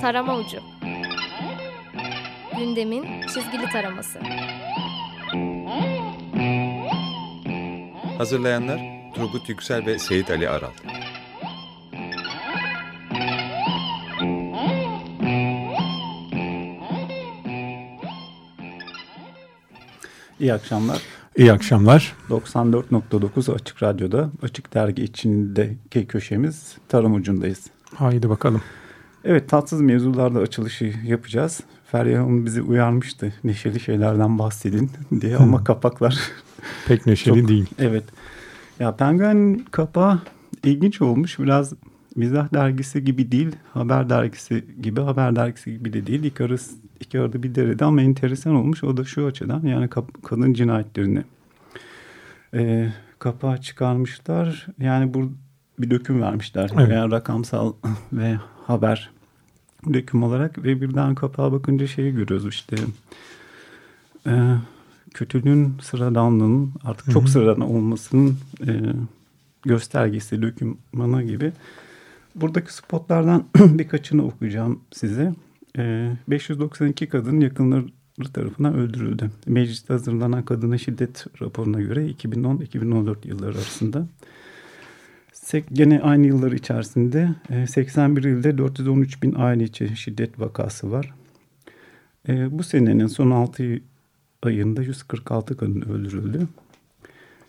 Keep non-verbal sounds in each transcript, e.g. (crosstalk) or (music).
Tarama Ucu Gündemin çizgili taraması Hazırlayanlar Turgut Yüksel ve Seyit Ali Aral İyi akşamlar. İyi akşamlar. 94.9 Açık Radyo'da Açık Dergi içindeki köşemiz Tarım Ucu'ndayız. Haydi bakalım. Evet tatsız mevzularda açılışı yapacağız. Feryal Hanım bizi uyarmıştı. Neşeli şeylerden bahsedin diye ama kapaklar... (laughs) Pek neşeli çok, değil. Evet. Ya Penguen kapağı ilginç olmuş. Biraz mizah dergisi gibi değil. Haber dergisi gibi. Haber dergisi gibi de değil. Icarus iki arada bir derede ama enteresan olmuş. O da şu açıdan yani kadın cinayetlerini e, kapağa çıkarmışlar. Yani bu bir döküm vermişler. Evet. Yani rakamsal (laughs) ve haber döküm olarak ve birden kapağa bakınca şeyi görüyoruz işte e, kötülüğün sıradanlığının artık çok sıradan olmasının e, göstergesi, dökümanı gibi. Buradaki spotlardan (clears throat) birkaçını okuyacağım size. E, 592 kadın yakınları tarafından öldürüldü. Mecliste hazırlanan kadına şiddet raporuna göre 2010-2014 yılları arasında. Gene aynı yıllar içerisinde 81 ilde 413 bin aile içi şiddet vakası var. Bu senenin son 6 ayında 146 kadın öldürüldü.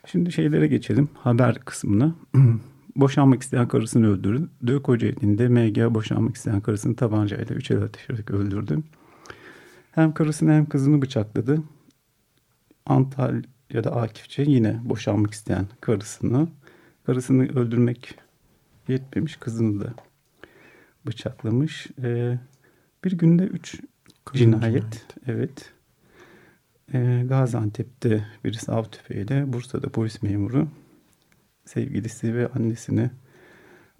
Şimdi şeylere geçelim haber kısmına. (clears throat) boşanmak isteyen karısını öldürdü. Kocaeli'nde MG boşanmak isteyen karısını tabancayla üç el ateşerek öldürdü. Hem karısını hem kızını bıçakladı. Antalya'da Akifçe yine boşanmak isteyen karısını, karısını öldürmek yetmemiş kızını da bıçaklamış. Ee, bir günde üç cinayet, cinayet, evet. Ee, Gaziantep'te birisi av tüfeğiyle, Bursa'da polis memuru sevgilisi ve annesini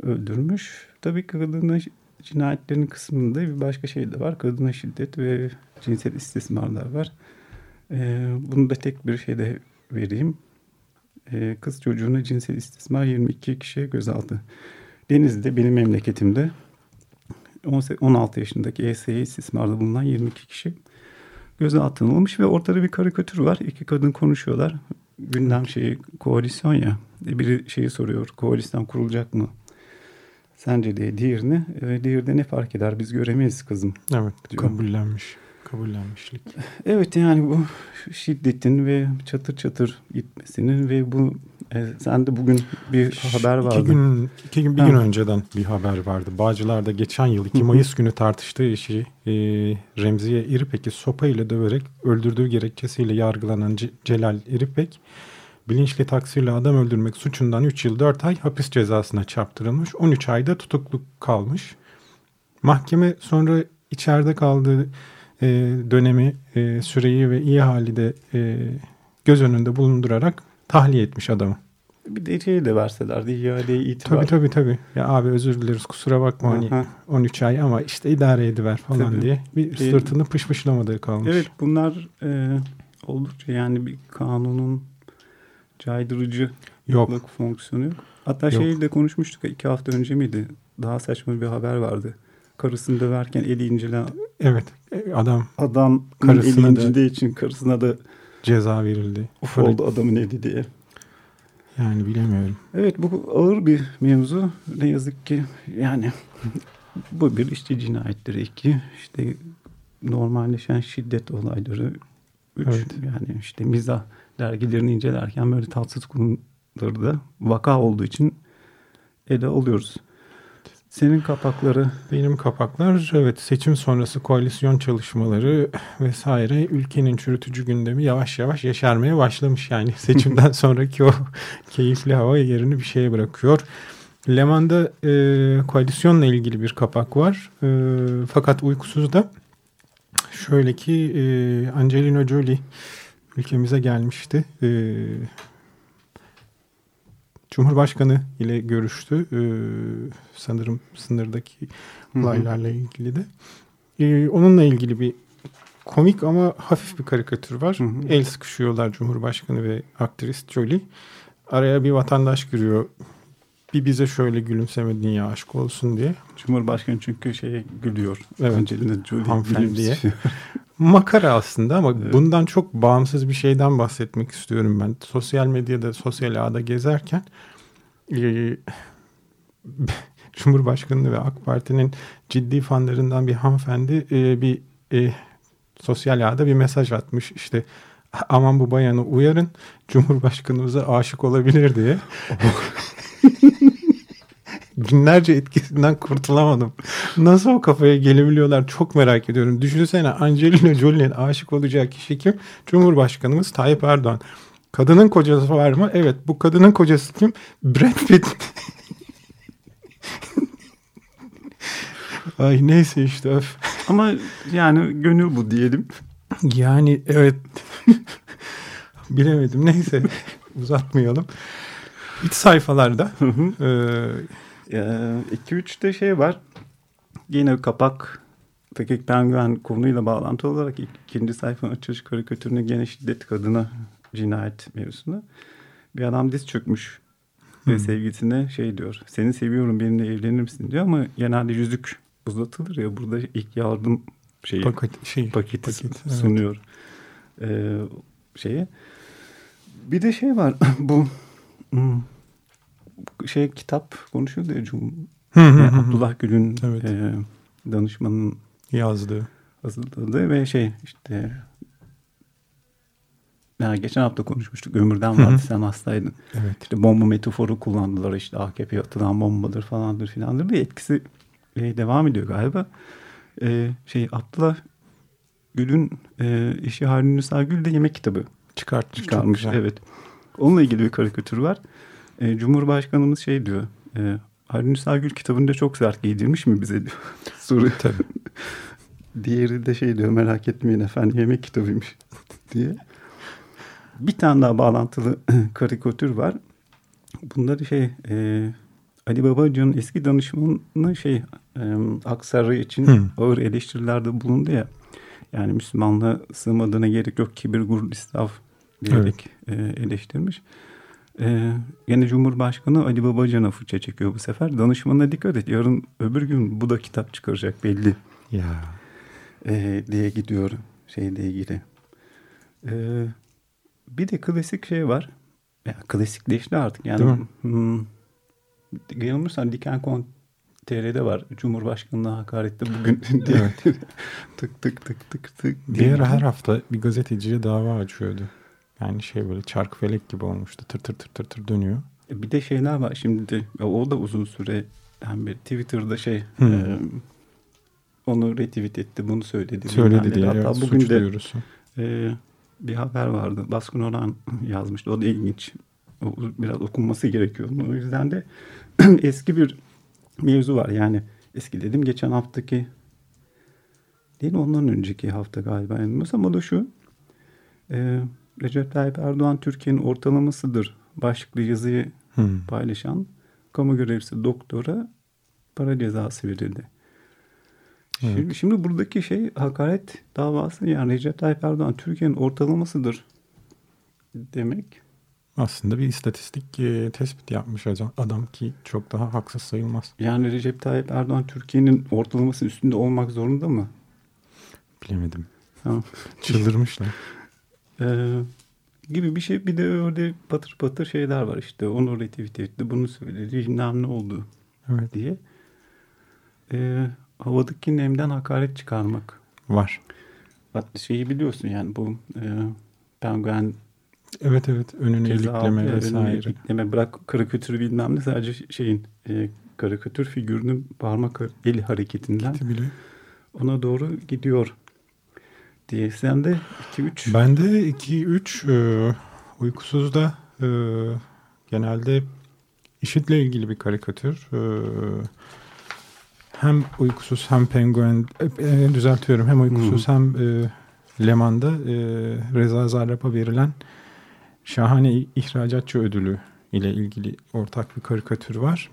öldürmüş. Tabii kadına cinayetlerin kısmında bir başka şey de var. Kadına şiddet ve cinsel istismarlar var. Ee, bunu da tek bir şeyde vereyim. Ee, kız çocuğuna cinsel istismar 22 kişiye gözaltı. Denizli'de benim memleketimde 16 yaşındaki ESE istismarda bulunan 22 kişi gözaltına alınmış ve ortada bir karikatür var. İki kadın konuşuyorlar. Gündem şeyi koalisyon ya. Biri şeyi soruyor. Koalisyon kurulacak mı? Sence diye diğerini. E, diğerde ne fark eder? Biz göremeyiz kızım. Evet. Diyor. Kabullenmiş. Kabullenmişlik. Evet yani bu şiddetin ve çatır çatır gitmesinin ve bu e, sen de bugün bir haber vardı. İki gün, iki gün bir ha. gün önceden bir haber vardı. Bağcılar'da geçen yıl 2 Mayıs günü tartıştığı işi e, Remziye İripek'i sopa ile döverek öldürdüğü gerekçesiyle yargılanan C Celal İripek bilinçli taksirle adam öldürmek suçundan 3 yıl 4 ay hapis cezasına çarptırılmış. 13 ayda tutuklu kalmış. Mahkeme sonra içeride kaldığı e, dönemi, e, süreyi ve iyi hali de e, göz önünde bulundurarak tahliye etmiş adamı. Bir de şey de verselerdi iadeye itibar. Tabii tabii tabii. Ya abi özür dileriz kusura bakma hani 13 ay ama işte idare ediver falan tabii. diye. Bir sırtını pışpışlamadığı kalmış. Evet bunlar e, oldukça yani bir kanunun caydırıcı yok fonksiyonu yok. Hatta yok. şeyi de konuşmuştuk iki hafta önce miydi? Daha saçma bir haber vardı. Karısını döverken eli incelen Evet adam adam karısına eli için karısına da ceza verildi. Uf oldu adamın eli diye. Yani bilemiyorum. Evet bu ağır bir mevzu. Ne yazık ki yani bu bir işte cinayetleri iki işte normalleşen şiddet olayları üç evet. yani işte mizah dergilerini incelerken böyle tatsız konuları da vaka olduğu için ele alıyoruz. Senin kapakları? Benim kapaklar evet seçim sonrası koalisyon çalışmaları vesaire ülkenin çürütücü gündemi yavaş yavaş yeşermeye başlamış. Yani (laughs) seçimden sonraki o keyifli hava yerini bir şeye bırakıyor. Leman'da e, koalisyonla ilgili bir kapak var. E, fakat uykusuzda şöyle ki e, Angelina Jolie ülkemize gelmişti. E, Cumhurbaşkanı ile görüştü. Ee, sanırım sınırdaki olaylarla ilgili de. Ee, onunla ilgili bir komik ama hafif bir karikatür var. Hı hı. El sıkışıyorlar Cumhurbaşkanı ve aktrist Jolie. Araya bir vatandaş giriyor. bir bize şöyle gülümseme dünya aşk olsun diye. Cumhurbaşkanı çünkü şeye gülüyor. Evet. Angelina Jolie Hanımefendiye. Makara aslında ama bundan çok bağımsız bir şeyden bahsetmek istiyorum ben. Sosyal medyada, sosyal ağda gezerken e, (laughs) Cumhurbaşkanı ve AK Parti'nin ciddi fanlarından bir hanımefendi e, bir e, sosyal ağda bir mesaj atmış. İşte aman bu bayanı uyarın Cumhurbaşkanımıza aşık olabilir diye. (laughs) Günlerce etkisinden kurtulamadım. Nasıl o kafaya gelebiliyorlar çok merak ediyorum. Düşünsene Angelina Jolie'nin aşık olacağı kişi kim? Cumhurbaşkanımız Tayyip Erdoğan. Kadının kocası var mı? Evet. Bu kadının kocası kim? Brad Pitt. (laughs) Ay neyse işte öf. Ama yani gönül bu diyelim. Yani evet. (laughs) Bilemedim. Neyse. Uzatmayalım. İç sayfalarda e, 2-3'te şey var. Yine kapak Pekek Penguen konuyla bağlantılı olarak ikinci sayfanın açılış karikatürünü gene şiddet kadına cinayet mevzusunu. Bir adam diz çökmüş ve sevgilisine şey diyor. Seni seviyorum benimle evlenir misin diyor ama genelde yüzük uzatılır ya burada ilk yardım şeyi paket, şey, paketi paket, evet. sunuyor ee, şeye. Bir de şey var (laughs) bu hmm, şey kitap konuşuyordu ya Cum yani. Abdullah Gül'ün Evet. e, danışmanın yazdığı. hazırladığı ve şey işte ya geçen hafta konuşmuştuk Ömürden vardı sen hastaydın. Evet. İşte bomba metaforu kullandılar işte AKP atılan bombadır falandır filandır diye etkisi e, devam ediyor galiba. E, şey Abdullah Gül'ün e, eşi Harun Nisa Gül de yemek kitabı Çıkartmış. güzel. Evet. Onunla ilgili bir karikatür var. E, Cumhurbaşkanımız şey diyor. E, Harun Gül kitabında çok sert giydirmiş mi bize diyor. (laughs) Soru. Tabii. (laughs) Diğeri de şey diyor merak etmeyin efendim yemek kitabıymış (laughs) diye. Bir tane daha bağlantılı (clears throat) karikatür var. Bunları şey e, Ali Babacan'ın eski danışmanı şey e, Aksarı için Hı. ağır eleştirilerde bulundu ya. Yani Müslümanlığa sığmadığına gerek yok kibir gurur israf diyerek e, eleştirmiş. E, yine Cumhurbaşkanı Ali Babacan'a fırça çekiyor bu sefer. Danışmanına dikkat et yarın öbür gün bu da kitap çıkaracak belli Ya. e, diye gidiyor şeyle ilgili. E, bir de klasik şey var. Ya, klasikleşti artık. Değil Yani mi? hmm, yanılmıyorsam Diken TR'de var. Cumhurbaşkanına hakarette bugün (laughs) diye. (laughs) tık tık tık tık tık. Bir ara her hafta bir gazeteciye dava açıyordu. Yani şey böyle çarkfelek gibi olmuştu. Tır tır tır tır tır dönüyor. E, Bir de şeyler var şimdi de o da uzun süre yani bir Twitter'da şey Hmm. e, onu retweet etti bunu söyledi. Söyledi diye. Hatta evet, bugün de duyurusu. e, bir haber vardı. Baskın Orhan (laughs) yazmıştı. O da ilginç. O, biraz okunması gerekiyor. O yüzden de (clears throat) eski bir mevzu var. Yani eski dedim geçen haftaki değil ondan önceki hafta galiba yanılmıyorsam o da şu. E, Recep Tayyip Erdoğan Türkiye'nin ortalamasıdır başlıklı yazıyı Hmm. paylaşan kamu görevlisi doktora para cezası verildi. Evet. Şimdi, şimdi buradaki şey hakaret davası yani Recep Tayyip Erdoğan Türkiye'nin ortalamasıdır demek. Aslında bir istatistik e, tespit yapmış adam, adam ki çok daha haksız sayılmaz. Yani Recep Tayyip Erdoğan Türkiye'nin ortalaması üstünde olmak zorunda mı? Bilemedim. Ha. (laughs) Çıldırmışlar. Ee, gibi bir şey. Bir de öyle patır patır şeyler var işte. Onu retweet etti, bunu söyledi, bilmem ne oldu Evet diye. Ee, havadaki nemden hakaret çıkarmak. var. Şeyi biliyorsun yani bu e, penguen Evet evet önünü ilikleme vesaire. önüne ilikleme bırak karikatürü bilmem ne sadece şeyin e, karikatür figürünün parmak el hareketinden Gitti bile. ona doğru gidiyor diye. Sen de 2-3 Ben de 2-3 e, uykusuzda e, genelde IŞİD'le ilgili bir karikatür. E, hem uykusuz hem penguen e, e, düzeltiyorum hem uykusuz hem e, Leman'da e, Reza Zarrab'a verilen şahane ihracatçı ödülü ile ilgili ortak bir karikatür var.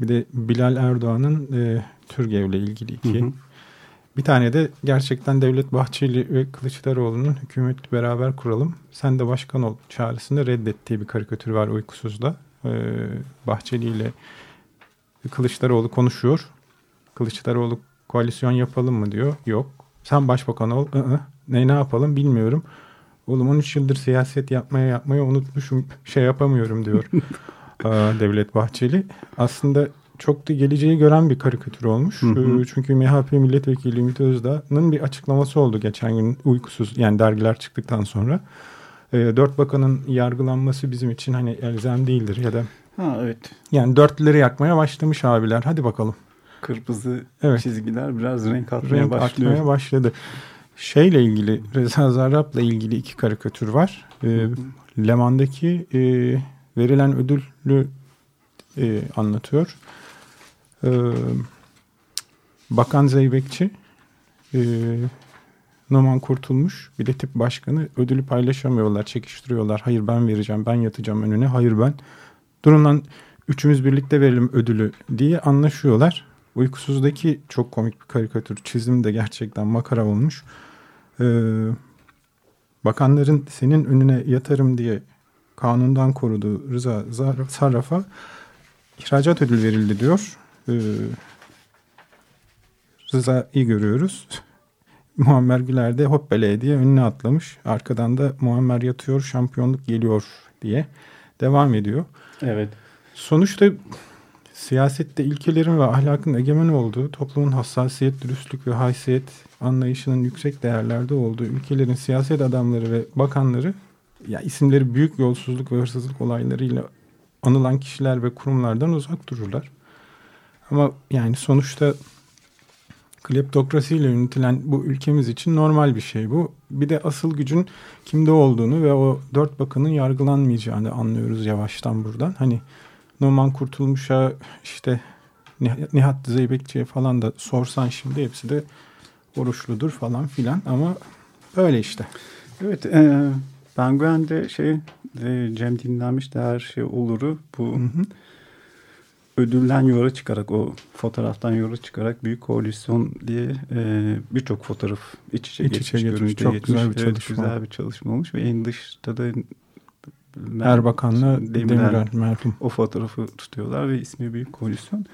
Bir de Bilal Erdoğan'ın e, Türgev'le ilgili iki. Hı hı. Bir tane de gerçekten Devlet Bahçeli ve Kılıçdaroğlu'nun hükümeti beraber kuralım. Sen de başkan ol çağrısını reddettiği bir karikatür var uykusuzda. E, Bahçeli ile Kılıçdaroğlu konuşuyor. Kılıçdaroğlu koalisyon yapalım mı diyor. Yok. Sen başbakan ol. I-ı. Ne ne yapalım bilmiyorum. Oğlum 13 yıldır siyaset yapmaya yapmaya unutmuşum. Şey yapamıyorum diyor. (laughs) Aa, Devlet Bahçeli. Aslında çok da geleceği gören bir karikatür olmuş. Hı hı. Ee, Çünkü MHP milletvekili Ümit Özdağ'ın bir açıklaması oldu geçen gün uykusuz yani dergiler çıktıktan sonra. Ee, Dört bakanın yargılanması bizim için hani elzem değildir ya da Ha evet. yani dörtleri yakmaya başlamış abiler. Hadi bakalım. Kırmızı Evet. çizgiler biraz renk atmaya renk başlıyor. atmaya başladı. Şeyle ilgili Reza Zarrab'la ilgili iki karikatür var. Ee, Leman'daki e, verilen ödülü e, anlatıyor. Ee, Bakan Zeybekçi e, Noman Kurtulmuş bir de tip başkanı ödülü paylaşamıyorlar, çekiştiriyorlar. Hayır ben vereceğim, ben yatacağım önüne. Hayır ben. Durun lan üçümüz birlikte verelim ödülü diye anlaşıyorlar. Uykusuzdaki çok komik bir karikatür çizim de gerçekten makara olmuş. Ee, bakanların senin önüne yatarım diye kanundan koruduğu Rıza Sarraf'a ihracat ödül verildi diyor. Ee, Rıza'yı görüyoruz. (laughs) Muammer Güler de hoppele diye önüne atlamış. Arkadan da Muammer yatıyor şampiyonluk geliyor diye devam ediyor. Evet. Sonuçta siyasette ilkelerin ve ahlakın egemen olduğu, toplumun hassasiyet, dürüstlük ve haysiyet anlayışının yüksek değerlerde olduğu ülkelerin siyaset adamları ve bakanları ya isimleri büyük yolsuzluk ve hırsızlık olaylarıyla anılan kişiler ve kurumlardan uzak dururlar. Ama yani sonuçta kleptokrasiyle yönetilen bu ülkemiz için normal bir şey bu. Bir de asıl gücün kimde olduğunu ve o dört bakanın yargılanmayacağını anlıyoruz yavaştan buradan. Hani Numan Kurtulmuş'a işte Nih- Nihat Zeybekçi'ye falan da sorsan şimdi hepsi de oruçludur falan filan ama öyle işte. Evet. E, Penguen'de şey e, Cem dinlenmiş de her şey oluru bu Hı hı. Ödülden yola çıkarak o fotoğraftan yola çıkarak büyük koalisyon diye e, birçok fotoğraf iç içe İç geçmiş, içe görüntüye Çok geçmiş. güzel bir Evet, çalışma. güzel bir çalışma olmuş ve en dışta da Erbakan'la Demirel Demirel merhum. o fotoğrafı tutuyorlar ve ismi büyük koalisyon.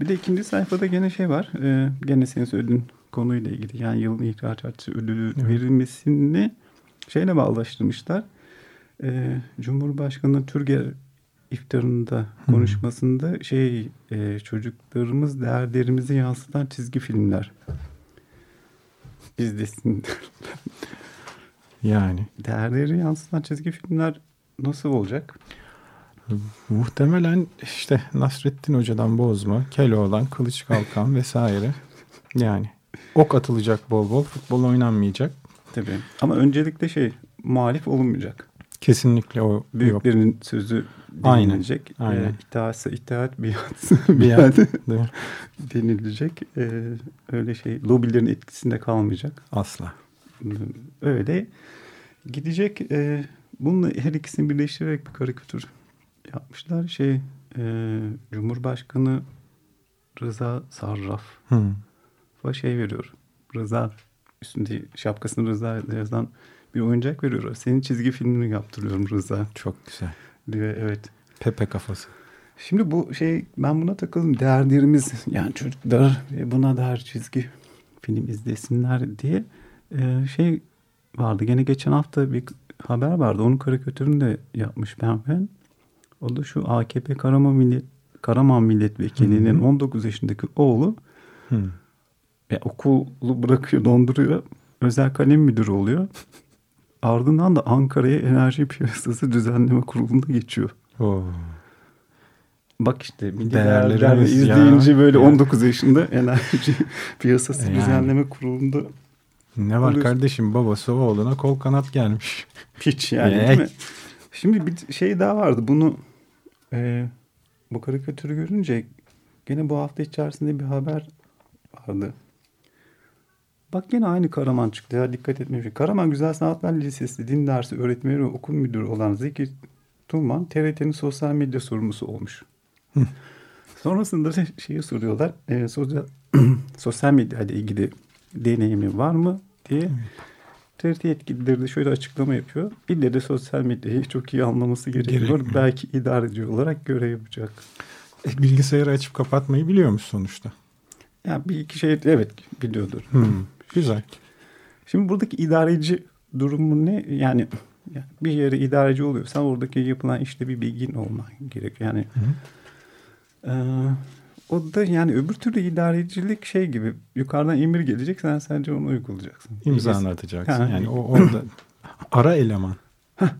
Bir de ikinci sayfada gene şey var. E, gene senin söylediğin konuyla ilgili yani yılın ihracatçı ödülü Evet. verilmesini şeyle bağlaştırmışlar. E, Cumhurbaşkanı Türger iftarında konuşmasında şey e, çocuklarımız değerlerimizi yansıtan çizgi filmler izlesin. (laughs) Yani Değerleri yansıtan çizgi filmler nasıl olacak? muhtemelen işte Nasrettin Hoca'dan bozma, Keloğlan, Kılıç Kalkan vesaire. Yani ok atılacak bol bol, futbol oynanmayacak. Tabii. Ama öncelikle şey muhalif olunmayacak. Kesinlikle o yok. Büyüklerin sözü Aynen, denilecek. aynen. E, itaatse itaat, biatse Bir biat (laughs) denilecek. E, öyle şey lobilerin etkisinde kalmayacak. Asla. Öyle gidecek. E, bununla her ikisini birleştirerek bir karikatür yapmışlar. Şey e, Cumhurbaşkanı Rıza Sarraf Hı. şey veriyor. Rıza üstünde şapkasını Rıza yazan bir oyuncak veriyor. Senin çizgi filmini yaptırıyorum Rıza Çok güzel. diyor. Evet. Pepe kafası. Şimdi bu şey ben buna takıldım. Değerlerimiz yani çocuklar e, buna değer çizgi film izlesinler diye e, şey vardı. Gene geçen hafta bir haber vardı. Onun karikatürünü de yapmış ben ben. O da şu AKP Karaman Millet Karaman Milletvekilinin Hı hı. 19 yaşındaki oğlu Hı. e, okulu bırakıyor, donduruyor. Özel kalem müdürü oluyor. Ardından da Ankara'ya Enerji Piyasası Düzenleme Kurulu'nda geçiyor. Oo. Bak işte milli değerler ya. izleyince böyle Ya. 19 yaşında Enerji (laughs) Piyasası Yani. Düzenleme Kurulu'nda Ne var Oluyorsun. kardeşim babası oğluna kol kanat gelmiş. (laughs) hiç yani değil mi? Şimdi bir şey daha vardı. Bunu e, bu karikatürü görünce gene bu hafta içerisinde bir haber vardı. Bak yine aynı Karaman çıktı ya dikkat etmemiş. Karaman Güzel Sanatlar Lisesi din dersi öğretmeni ve okul müdürü olan Zeki Tuman TRT'nin sosyal medya sorumlusu olmuş. Sonrasında da şeyi soruyorlar. E, sosyal, (clears throat) sosyal medya ile ilgili deneyimi var mı diye. TRT yetkilileri de şöyle açıklama yapıyor. İlle de sosyal medyayı çok iyi anlaması gerekiyor. Gerekmiyor. Belki idareci olarak görev yapacak. E, bilgisayarı açıp kapatmayı biliyormuş sonuçta. Ya bir iki şey evet biliyordur. Hmm, güzel. Şimdi buradaki idareci durumu ne? Yani, yani bir yere idareci oluyorsan oradaki yapılan işte bir bilgin olman gerekiyor. Yani Hı. e, o da yani öbür türlü idarecilik şey gibi yukarıdan emir gelecek sen sadece onu uygulayacaksın. İmzanı atacaksın. Ha. Yani o orada (clears throat) ara eleman. Aynen.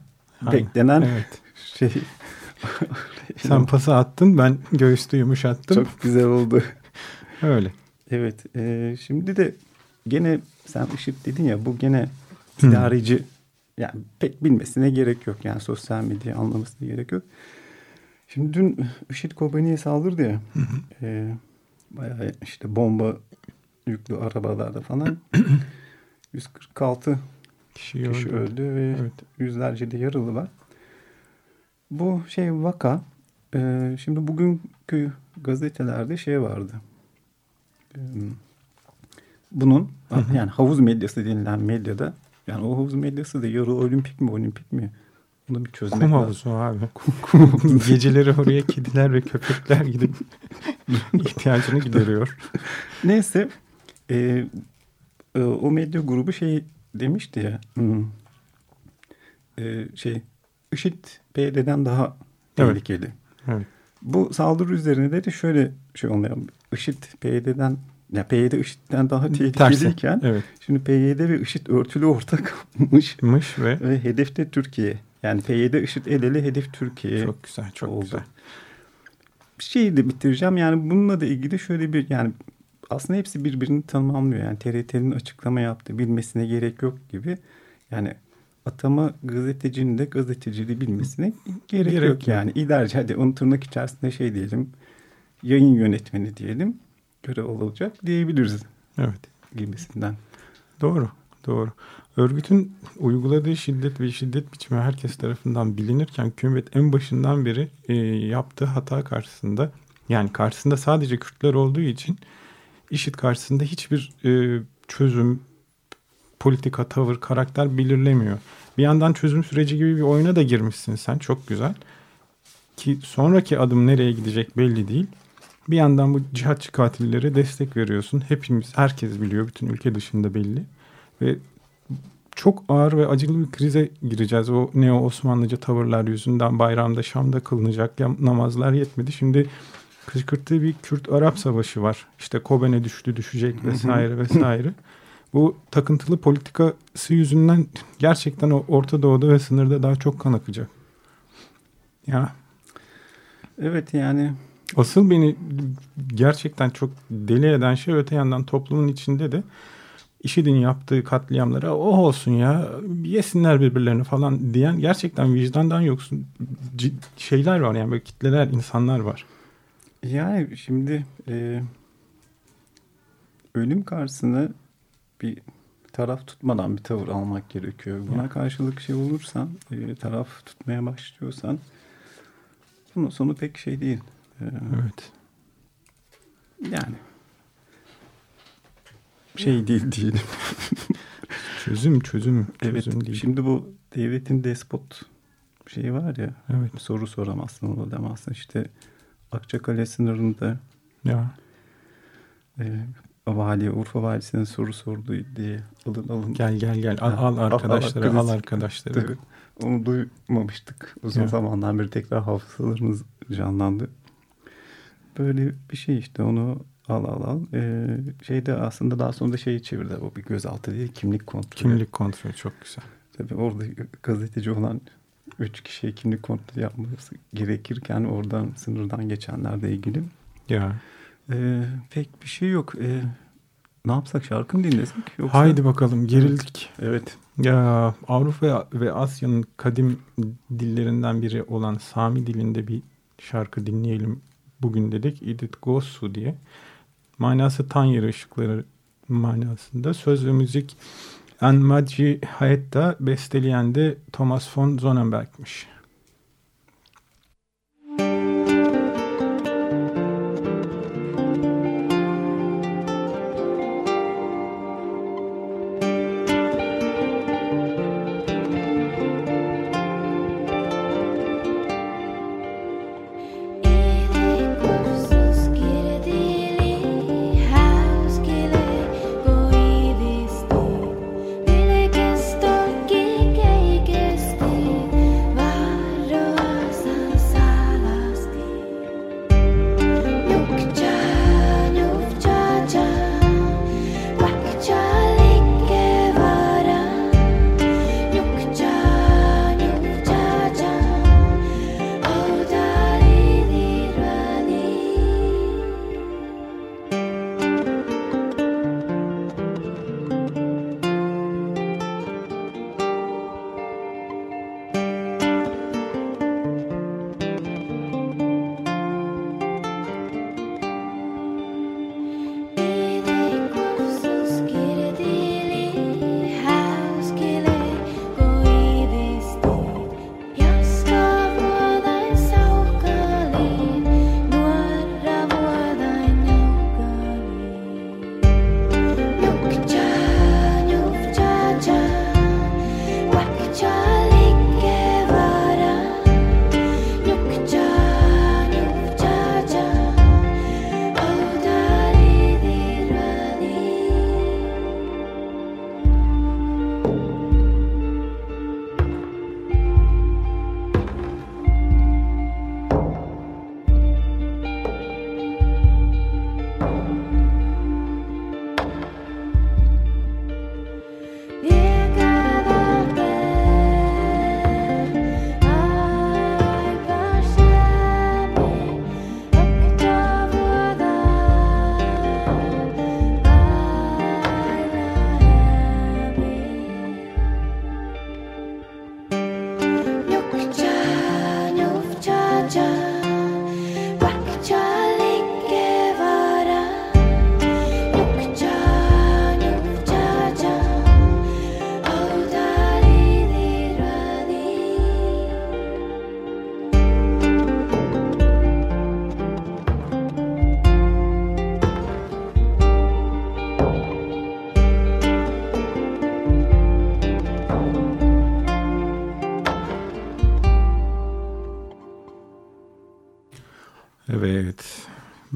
Beklenen Evet. şey. (laughs) Sen pası attın ben göğüste yumuşattım. Çok güzel oldu. Öyle. Evet. e, şimdi de gene sen IŞİD dedin ya bu gene Hı. idareci yani pek bilmesine gerek yok. Yani sosyal medyayı anlamasına gerek yok. Şimdi dün IŞİD Kobani'ye saldırdı ya. E, bayağı işte bomba yüklü arabalarda falan (clears throat) 146 Kişi kişi öldü. öldü ve Evet. yüzlerce de yaralı var. Bu şey vaka. e, şimdi bugünkü gazetelerde şey vardı. E, bunun Hı hı. yani havuz medyası denilen medyada yani o havuz medyası da yarı olimpik mi olimpik mi? Bunu bir çözmek Kum havuzu abi. (laughs) Kum, kum. Geceleri oraya kediler ve köpekler gidip (laughs) ihtiyacını gideriyor. Neyse e, e, o medya grubu şey demişti ya hmm, e, şey IŞİD PYD'den daha Evet. tehlikeli. Evet. Bu saldırı üzerine de şöyle şey olmuyor. IŞİD PYD'den ya PYD IŞİD'den daha tehlikeliyken Evet. şimdi PYD ve IŞİD örtülü ortakmış Mış ve ve hedef de Türkiye. Yani PYD IŞİD el ele hedef Türkiye. çok güzel çok oldu. güzel. bir şeyi de bitireceğim. Yani bununla da ilgili şöyle bir yani aslında hepsi birbirini tamamlıyor. Yani TRT'nin açıklama yaptığı bilmesine gerek yok gibi. Yani atama gazetecinin de gazeteciliği bilmesine gerek, Gerek yok. Yani idareci hadi onun tırnak içerisinde şey diyelim yayın yönetmeni diyelim görev olacak diyebiliriz Evet. gibisinden. Doğru. Doğru. Örgütün uyguladığı şiddet ve şiddet biçimi herkes tarafından bilinirken hükümet en başından beri e, yaptığı hata karşısında yani karşısında sadece Kürtler olduğu için IŞİD karşısında hiçbir e, çözüm, politika, tavır, karakter belirlemiyor. Bir yandan çözüm süreci gibi bir oyuna da girmişsin sen. Çok güzel. Ki sonraki adım nereye gidecek belli değil. Bir yandan bu cihatçı katillere destek veriyorsun. Hepimiz, herkes biliyor. Bütün ülke dışında belli. Ve çok ağır ve acılı bir krize gireceğiz. O neo Osmanlıca tavırlar yüzünden bayramda Şam'da kılınacak ya- namazlar yetmedi. Şimdi kışkırttığı bir Kürt-Arap savaşı var. İşte Kobane düştü düşecek vesaire vesaire. Bu takıntılı politikası yüzünden gerçekten o Orta Doğu'da ve sınırda daha çok kan akacak. Ya Evet yani Asıl beni gerçekten çok deli eden şey öte yandan toplumun içinde de IŞİD'in yaptığı katliamlara oh olsun ya yesinler birbirlerini falan diyen gerçekten vicdandan yoksun şeyler var yani böyle kitleler insanlar var. Yani şimdi e, ölüm karşısına bir taraf tutmadan bir tavır almak gerekiyor. Buna Ya. karşılık şey olursan, e, taraf tutmaya başlıyorsan bunun sonu pek şey değil. Evet. yani şey değil diyelim. (laughs) Çözüm çözüm Evet. çözüm değil. Şimdi bu devletin despot şeyi var ya. Evet. Soru soramazsın, onu demezsin. İşte Akçakale sınırında Ya e, vali, Urfa valisine soru sordu diye alın alın. gel gel gel al, al al, al, arkadaşları al klasik. arkadaşları. Tabii. Onu duymamıştık. Uzun Ya. zamandan beri tekrar hafızalarımız canlandı. Böyle bir şey işte onu al al al. Ee, şeyde aslında daha sonra da şeyi çevirdi. O bir gözaltı değil kimlik kontrolü. Kimlik kontrolü çok güzel. Tabii orada gazeteci olan üç kişiye kimlik kontrolü yapması gerekirken oradan sınırdan geçenlerle ilgili Ya. ee, pek bir şey yok. Ee, ne yapsak şarkı mı dinlesek? Yoksa... Haydi bakalım gerildik. Evet. Ya Avrupa ve Asya'nın kadim dillerinden biri olan Sami dilinde bir şarkı dinleyelim bugün dedik. Edith Gosu diye. Manası tan ışıkları manasında. Söz ve müzik Enmaci Hayetta besteleyen de Thomas von Sonnenberg'miş.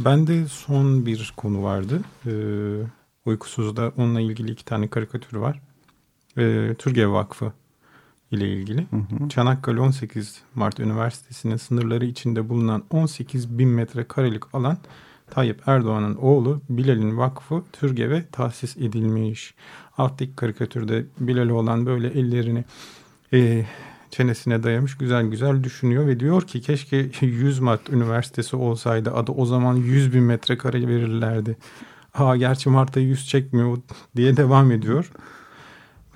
Bende son bir konu vardı. Ee, Uykusuz'da onunla ilgili iki tane karikatür var. Ee, Türgev Vakfı ile ilgili. Hı hı. Çanakkale 18 Mart Üniversitesi'nin sınırları içinde bulunan 18 bin metrekarelik alan Tayyip Erdoğan'ın oğlu Bilal'in vakfı Türgev'e tahsis edilmiş. Alttaki karikatürde Bilal'e olan böyle ellerini e, çenesine dayamış güzel güzel düşünüyor ve diyor ki keşke (laughs) 100 Mart Üniversitesi olsaydı adı o zaman 100 bin metrekare verirlerdi. Ha gerçi Mart'ta 100 çekmiyor diye devam ediyor.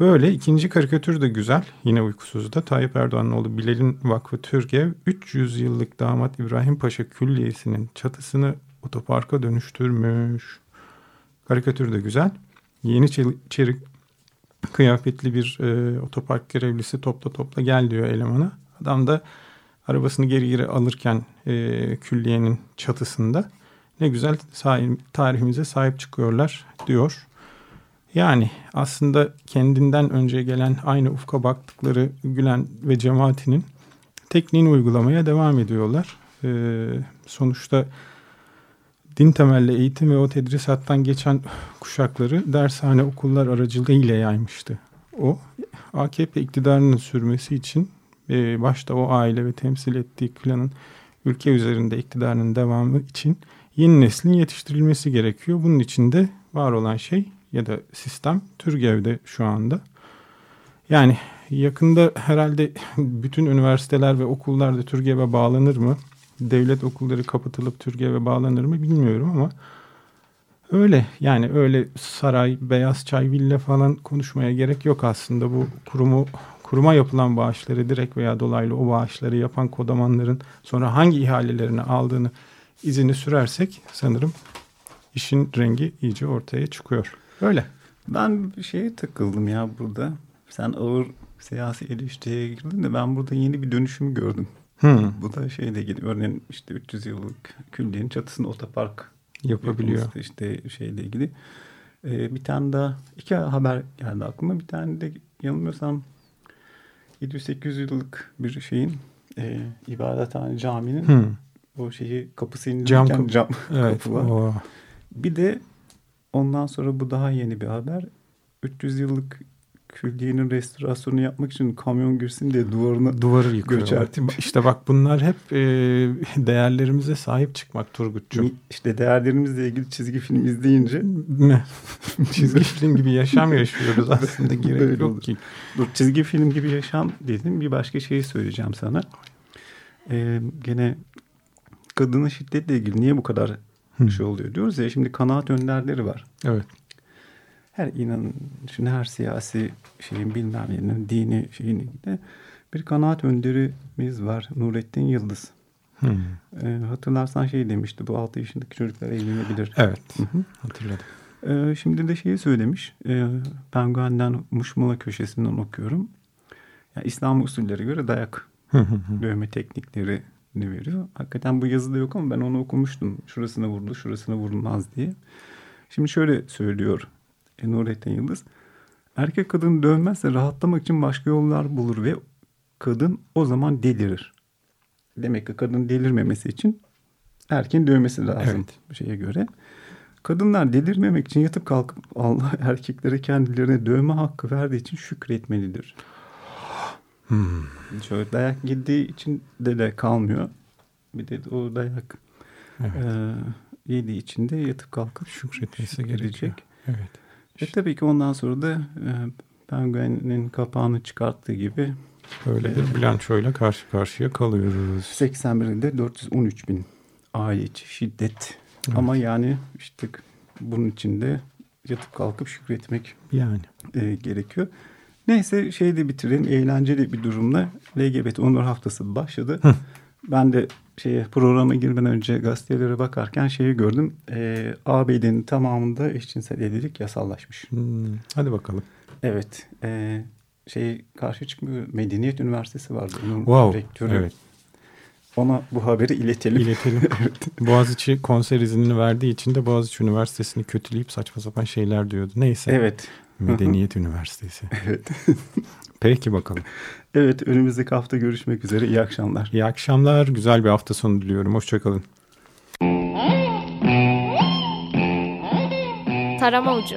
Böyle ikinci karikatür de güzel. Yine uykusuzda Tayyip Erdoğan'ın oğlu Bilal'in Vakfı Türkiye 300 yıllık damat İbrahim Paşa Külliyesi'nin çatısını otoparka dönüştürmüş. Karikatür de güzel. Yeni çelik kıyafetli bir e, otopark görevlisi topla topla gel diyor elemana. Adam da arabasını geri geri alırken e, külliyenin çatısında ne güzel tarihimize sahip çıkıyorlar diyor. Yani aslında kendinden önce gelen aynı ufka baktıkları Gülen ve cemaatinin tekniğini uygulamaya devam ediyorlar. Ee, sonuçta din temelli eğitim ve o tedrisattan geçen kuşakları dershane okullar aracılığıyla yaymıştı. O AKP iktidarının sürmesi için e, başta o aile ve temsil ettiği klanın ülke üzerinde iktidarının devamı için yeni neslin yetiştirilmesi gerekiyor. Bunun için de var olan şey ya da sistem Türgev'de şu anda. Yani yakında herhalde bütün üniversiteler ve okullar da Türgev'e bağlanır mı? Devlet okulları kapatılıp Türgev'e bağlanır mı bilmiyorum ama öyle yani öyle saray, beyaz çay, villa falan konuşmaya gerek yok aslında. Bu kurumu kuruma yapılan bağışları direkt veya dolaylı o bağışları yapan kodamanların sonra hangi ihalelerini aldığını izini sürersek sanırım işin rengi iyice ortaya çıkıyor. Öyle. Ben bir şeye takıldım ya burada. Sen ağır siyasi eleştiriye girdin de ben burada yeni bir dönüşüm gördüm. Hmm. Bu da şeyle ilgili örneğin işte 300 yıllık külliyenin çatısında otopark yapabiliyor. işte şeyle ilgili. Ee, bir tane daha iki haber geldi aklıma. Bir tane de yanılmıyorsam 700-800 yıllık bir şeyin e, ibadethane caminin Hmm. o şeyi kapısı inilirken Cam cam, kapı. (laughs) cam Evet. kapı var. O. Bir de ondan sonra bu daha yeni bir haber. 300 yıllık külliyenin restorasyonu yapmak için kamyon girsin diye duvarına Duvarı yıkıyor. Göçertip. İşte bak bunlar hep e, değerlerimize sahip çıkmak Turgut'cum. işte değerlerimizle ilgili çizgi film izleyince Ne? (laughs) Çizgi film gibi yaşam yaşıyoruz aslında (laughs) gerek Böyle yok olur. ki. dur çizgi film gibi yaşam dedim bir başka şeyi söyleyeceğim sana. Ee, gene kadına şiddetle ilgili niye bu kadar Hı. şey oluyor diyoruz ya şimdi kanaat önderleri var. Evet. Her inan şimdi her siyasi şeyin bilmem nenin dini şeyin ilgili bir kanaat önderimiz var Nurettin Yıldız. Hmm. Ee, hatırlarsan şey demişti bu 6 yaşındaki çocuklar evlenebilir. Evet. Hı hı. Hatırladım. Ee, şimdi de şeyi söylemiş. Ee, Penguen'den Muşmula köşesinden okuyorum. Yani İslam usulleri göre dayak dövme teknikleri ne veriyor. Hakikaten bu yazıda yok ama ben onu okumuştum. Şurasına vurdu, şurasına vurulmaz diye. Şimdi şöyle söylüyor e, Nurettin Yıldız. Erkek kadını dövmezse rahatlamak için başka yollar bulur ve kadın o zaman delirir. Demek ki kadın delirmemesi için erkeğin dövmesi lazım Evet. bu şeye göre. Kadınlar delirmemek için yatıp kalkıp Allah (laughs) erkeklere kendilerine dövme hakkı verdiği için şükretmelidir. Hmm. Şöyle dayak yediği için de de kalmıyor. Bir de o dayak Evet. e, yediği için de yatıp kalkıp Şükretmesi gerekiyor. Evet. E tabii ki ondan sonra da e, penguenin kapağını çıkarttığı gibi Böyle bir bilançoyla karşı karşıya kalıyoruz. 81'de 413 bin aile içi şiddet. Evet. Ama yani işte bunun içinde yatıp kalkıp şükretmek Yani. e, gerekiyor. Neyse şeyde bitirelim. Eğlenceli bir durumla LGBT Onur Haftası başladı. Ben de şeye programa girmeden önce gazetelere bakarken şeyi gördüm. E, ABD'nin tamamında eşcinsel evlilik yasallaşmış. Hmm. Hadi bakalım. Evet. E, şey karşı çıkmıyor. Medeniyet Üniversitesi vardı. Onun Wow. rektörü. Evet. Ona bu haberi iletelim. İletelim. (laughs) evet. Boğaziçi konser iznini verdiği için de Boğaziçi Üniversitesi'ni kötüleyip saçma sapan şeyler diyordu. Neyse. Evet. Medeniyet Üniversitesi. (laughs) Evet. Peki bakalım. Evet önümüzdeki hafta görüşmek üzere. İyi akşamlar. İyi akşamlar. Güzel bir hafta sonu diliyorum. Hoşçakalın. Tarama Ucu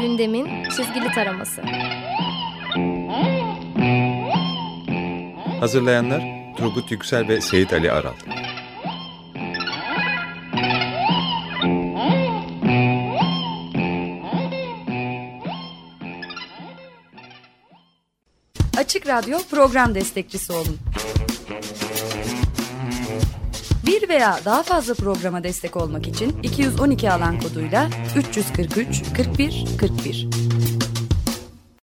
Gündemin çizgili taraması. Hazırlayanlar Turgut Yüksel ve Seyit Ali Aral. Açık Radyo program destekçisi olun. Bir veya daha fazla programa destek olmak için 212 alan koduyla 343 41 41